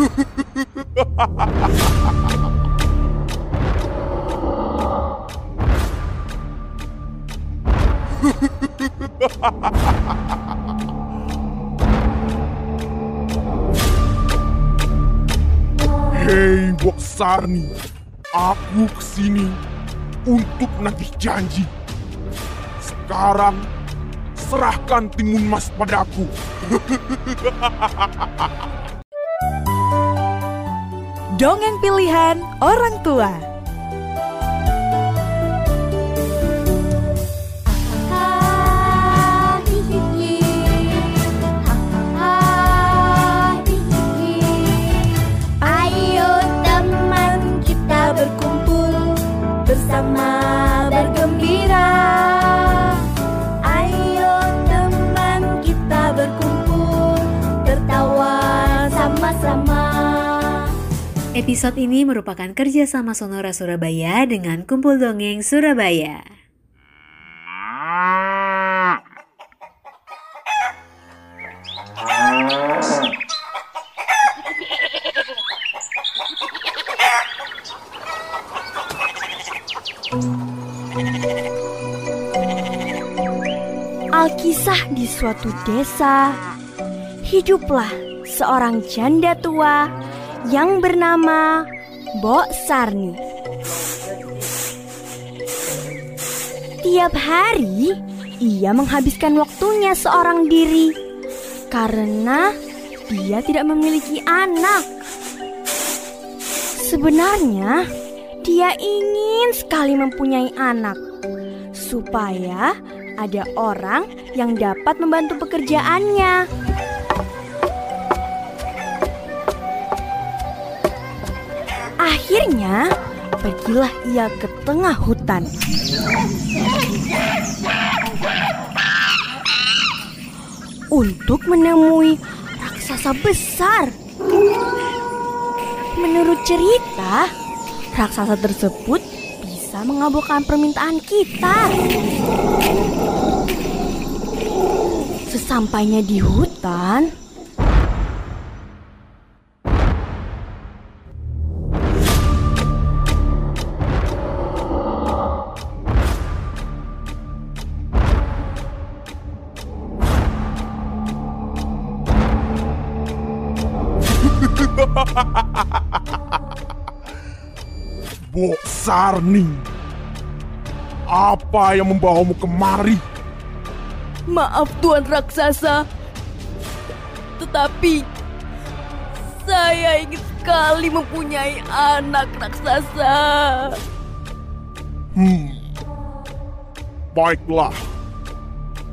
Hei Bok Sarni, aku ke sini untuk nagih janji. Sekarang serahkan timun mas padaku. Dongeng pilihan orang tua. Episode ini merupakan kerjasama Sonora Surabaya dengan Kumpul Dongeng Surabaya. Alkisah di suatu desa, hiduplah seorang janda tua yang bernama Bok Sarni. Tiap hari ia menghabiskan waktunya seorang diri karena dia tidak memiliki anak. Sebenarnya dia ingin sekali mempunyai anak supaya ada orang yang dapat membantu pekerjaannya. Akhirnya, pergilah ia ke tengah hutan. Untuk menemui raksasa besar. Menurut cerita, raksasa tersebut bisa mengabulkan permintaan kita. Sesampainya di hutan, Bok Sarni, apa yang membawamu kemari? Maaf Tuan Raksasa, tetapi saya ingin sekali mempunyai anak raksasa. Hmm, baiklah.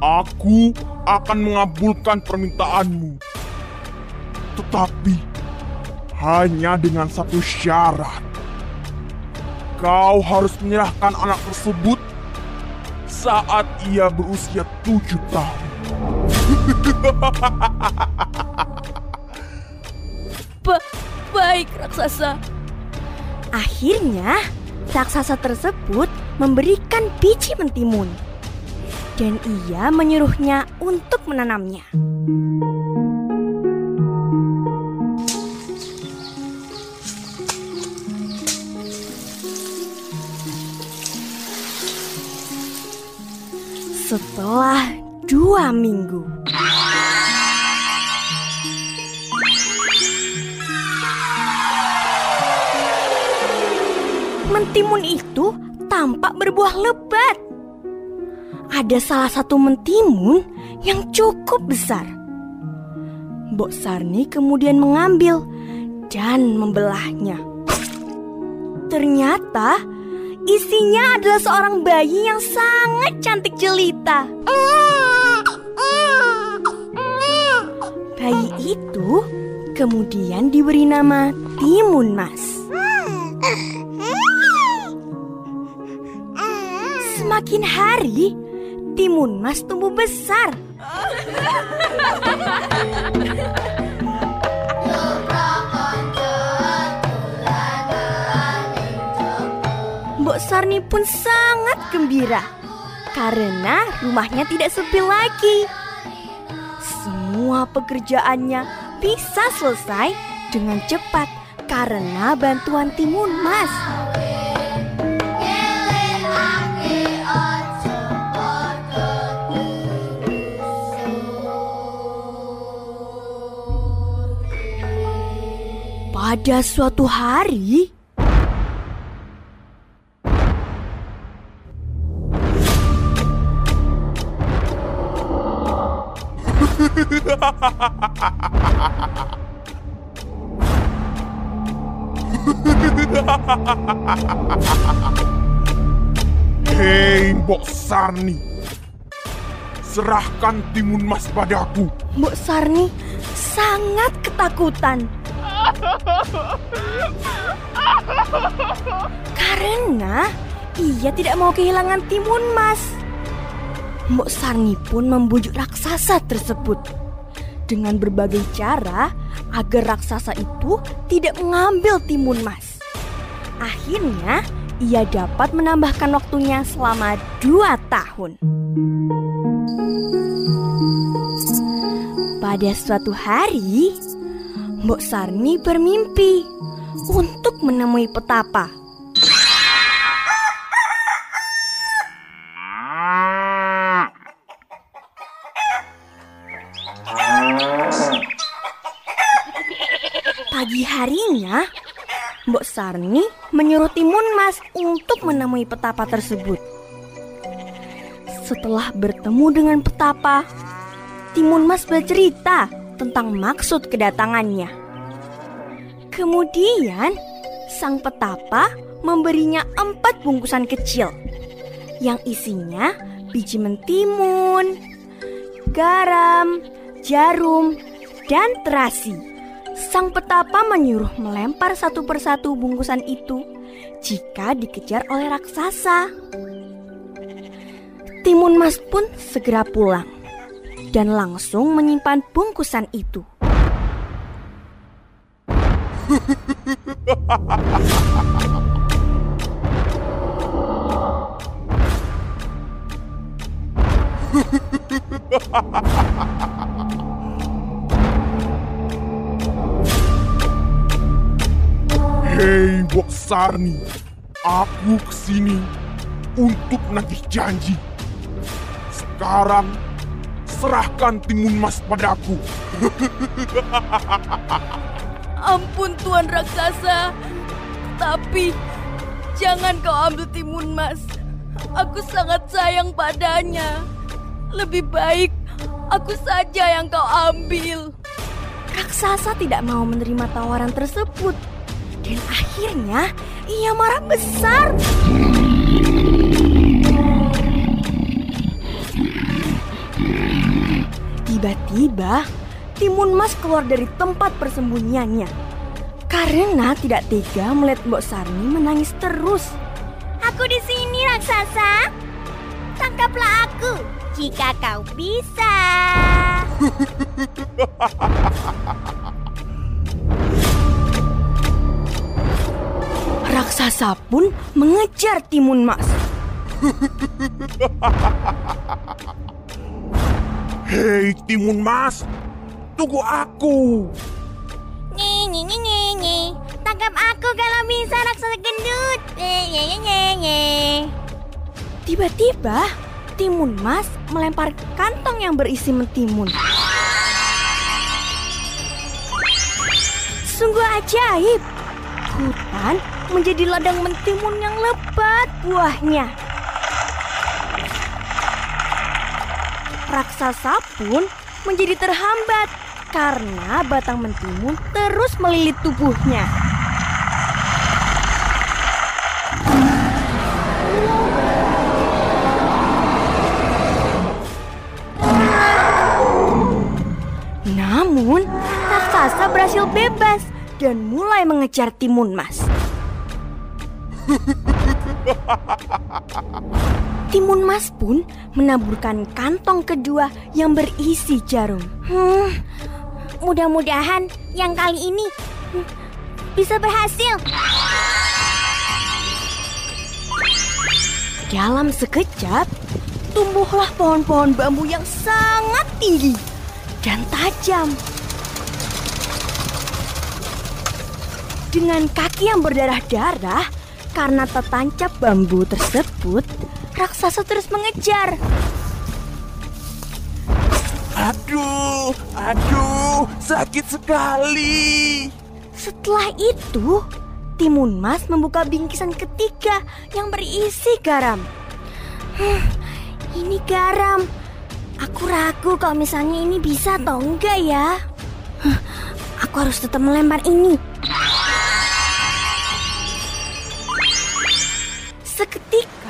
Aku akan mengabulkan permintaanmu. Tetapi hanya dengan satu syarat. Kau harus menyerahkan anak tersebut saat ia berusia tujuh tahun. Ba- baik raksasa. akhirnya raksasa tersebut memberikan biji mentimun. Dan ia menyuruhnya untuk menanamnya. Setelah dua minggu, mentimun itu tampak berbuah lebat. Ada salah satu mentimun yang cukup besar. Bok Sarni kemudian mengambil dan membelahnya. Ternyata isinya adalah seorang bayi yang sangat cantik jelita. Bayi itu kemudian diberi nama Timun Mas. Semakin hari, Timun Mas tumbuh besar. Mbok Sarni pun sangat gembira karena rumahnya tidak sepi lagi. Semua pekerjaannya bisa selesai dengan cepat karena bantuan Timun Mas. Pada suatu hari, Hei Mbok Sarni, serahkan timun mas padaku. Mbok Sarni sangat ketakutan. Karena ia tidak mau kehilangan timun mas. Mbok Sarni pun membujuk raksasa tersebut dengan berbagai cara agar raksasa itu tidak mengambil timun mas. Akhirnya, ia dapat menambahkan waktunya selama dua tahun. Pada suatu hari, Mbok Sarni bermimpi untuk menemui petapa. Harinya, Mbok Sarni menyuruh Timun Mas untuk menemui petapa tersebut. Setelah bertemu dengan petapa, Timun Mas bercerita tentang maksud kedatangannya. Kemudian, sang petapa memberinya empat bungkusan kecil yang isinya biji mentimun, garam, jarum, dan terasi. Sang petapa menyuruh melempar satu persatu bungkusan itu jika dikejar oleh raksasa. Timun Mas pun segera pulang dan langsung menyimpan bungkusan itu. Hei Mbok Sarni, aku ke sini untuk nagih janji. Sekarang serahkan timun mas padaku. Ampun Tuan Raksasa. Tapi jangan kau ambil timun mas. Aku sangat sayang padanya. Lebih baik aku saja yang kau ambil. Raksasa tidak mau menerima tawaran tersebut. Dan akhirnya ia marah besar. Tiba-tiba Timun Mas keluar dari tempat persembunyiannya. Karena tidak tega melihat Mbok Sarni menangis terus. Aku di sini raksasa. Tangkaplah aku jika kau bisa. Raksasa pun mengejar Timun Mas. Hei timun mas, tunggu aku. Nye, nye, nye, nye. Tangkap aku kalau bisa raksasa gendut. Nye, nye, nye. Tiba-tiba Timun Mas melempar kantong yang berisi mentimun. Sungguh ajaib. Hutan menjadi ladang mentimun yang lebat buahnya. Raksasa pun menjadi terhambat karena batang mentimun terus melilit tubuhnya. Namun, raksasa berhasil bebas dan mulai mengejar Timun Mas. Timun Mas pun menaburkan kantong kedua yang berisi jarum. Hmm, mudah-mudahan yang kali ini bisa berhasil. Dalam sekejap, tumbuhlah pohon-pohon bambu yang sangat tinggi dan tajam. Dengan kaki yang berdarah-darah karena tertancap bambu tersebut, raksasa terus mengejar. Aduh, aduh, sakit sekali. Setelah itu, Timun Mas membuka bingkisan ketiga yang berisi garam. Hmm, ini garam. Aku ragu kalau misalnya ini bisa atau enggak ya. Huh, aku harus tetap melempar ini.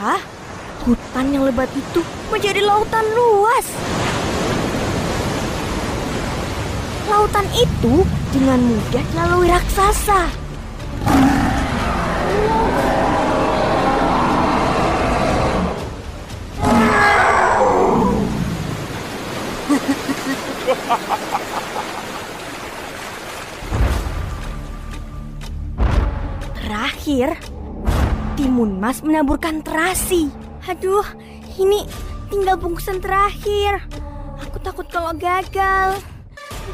Hutan yang lebat itu menjadi lautan luas. Lautan itu dengan mudah dilalui raksasa. Terakhir, Timun Mas menaburkan terasi. Aduh, ini tinggal bungkusan terakhir. Aku takut kalau gagal.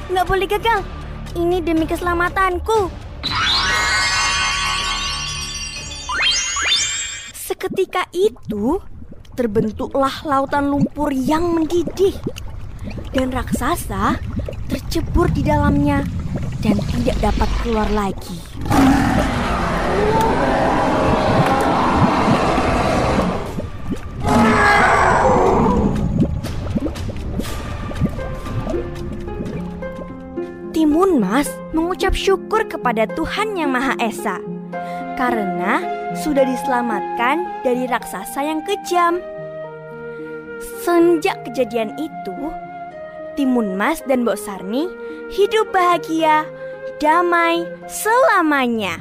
Nggak boleh gagal. Ini demi keselamatanku. Seketika itu, terbentuklah lautan lumpur yang mendidih. Dan raksasa tercebur di dalamnya dan tidak dapat keluar lagi. Timun Mas mengucap syukur kepada Tuhan Yang Maha Esa karena sudah diselamatkan dari raksasa yang kejam. Sejak kejadian itu, Timun Mas dan Mbok Sarni hidup bahagia, damai selamanya.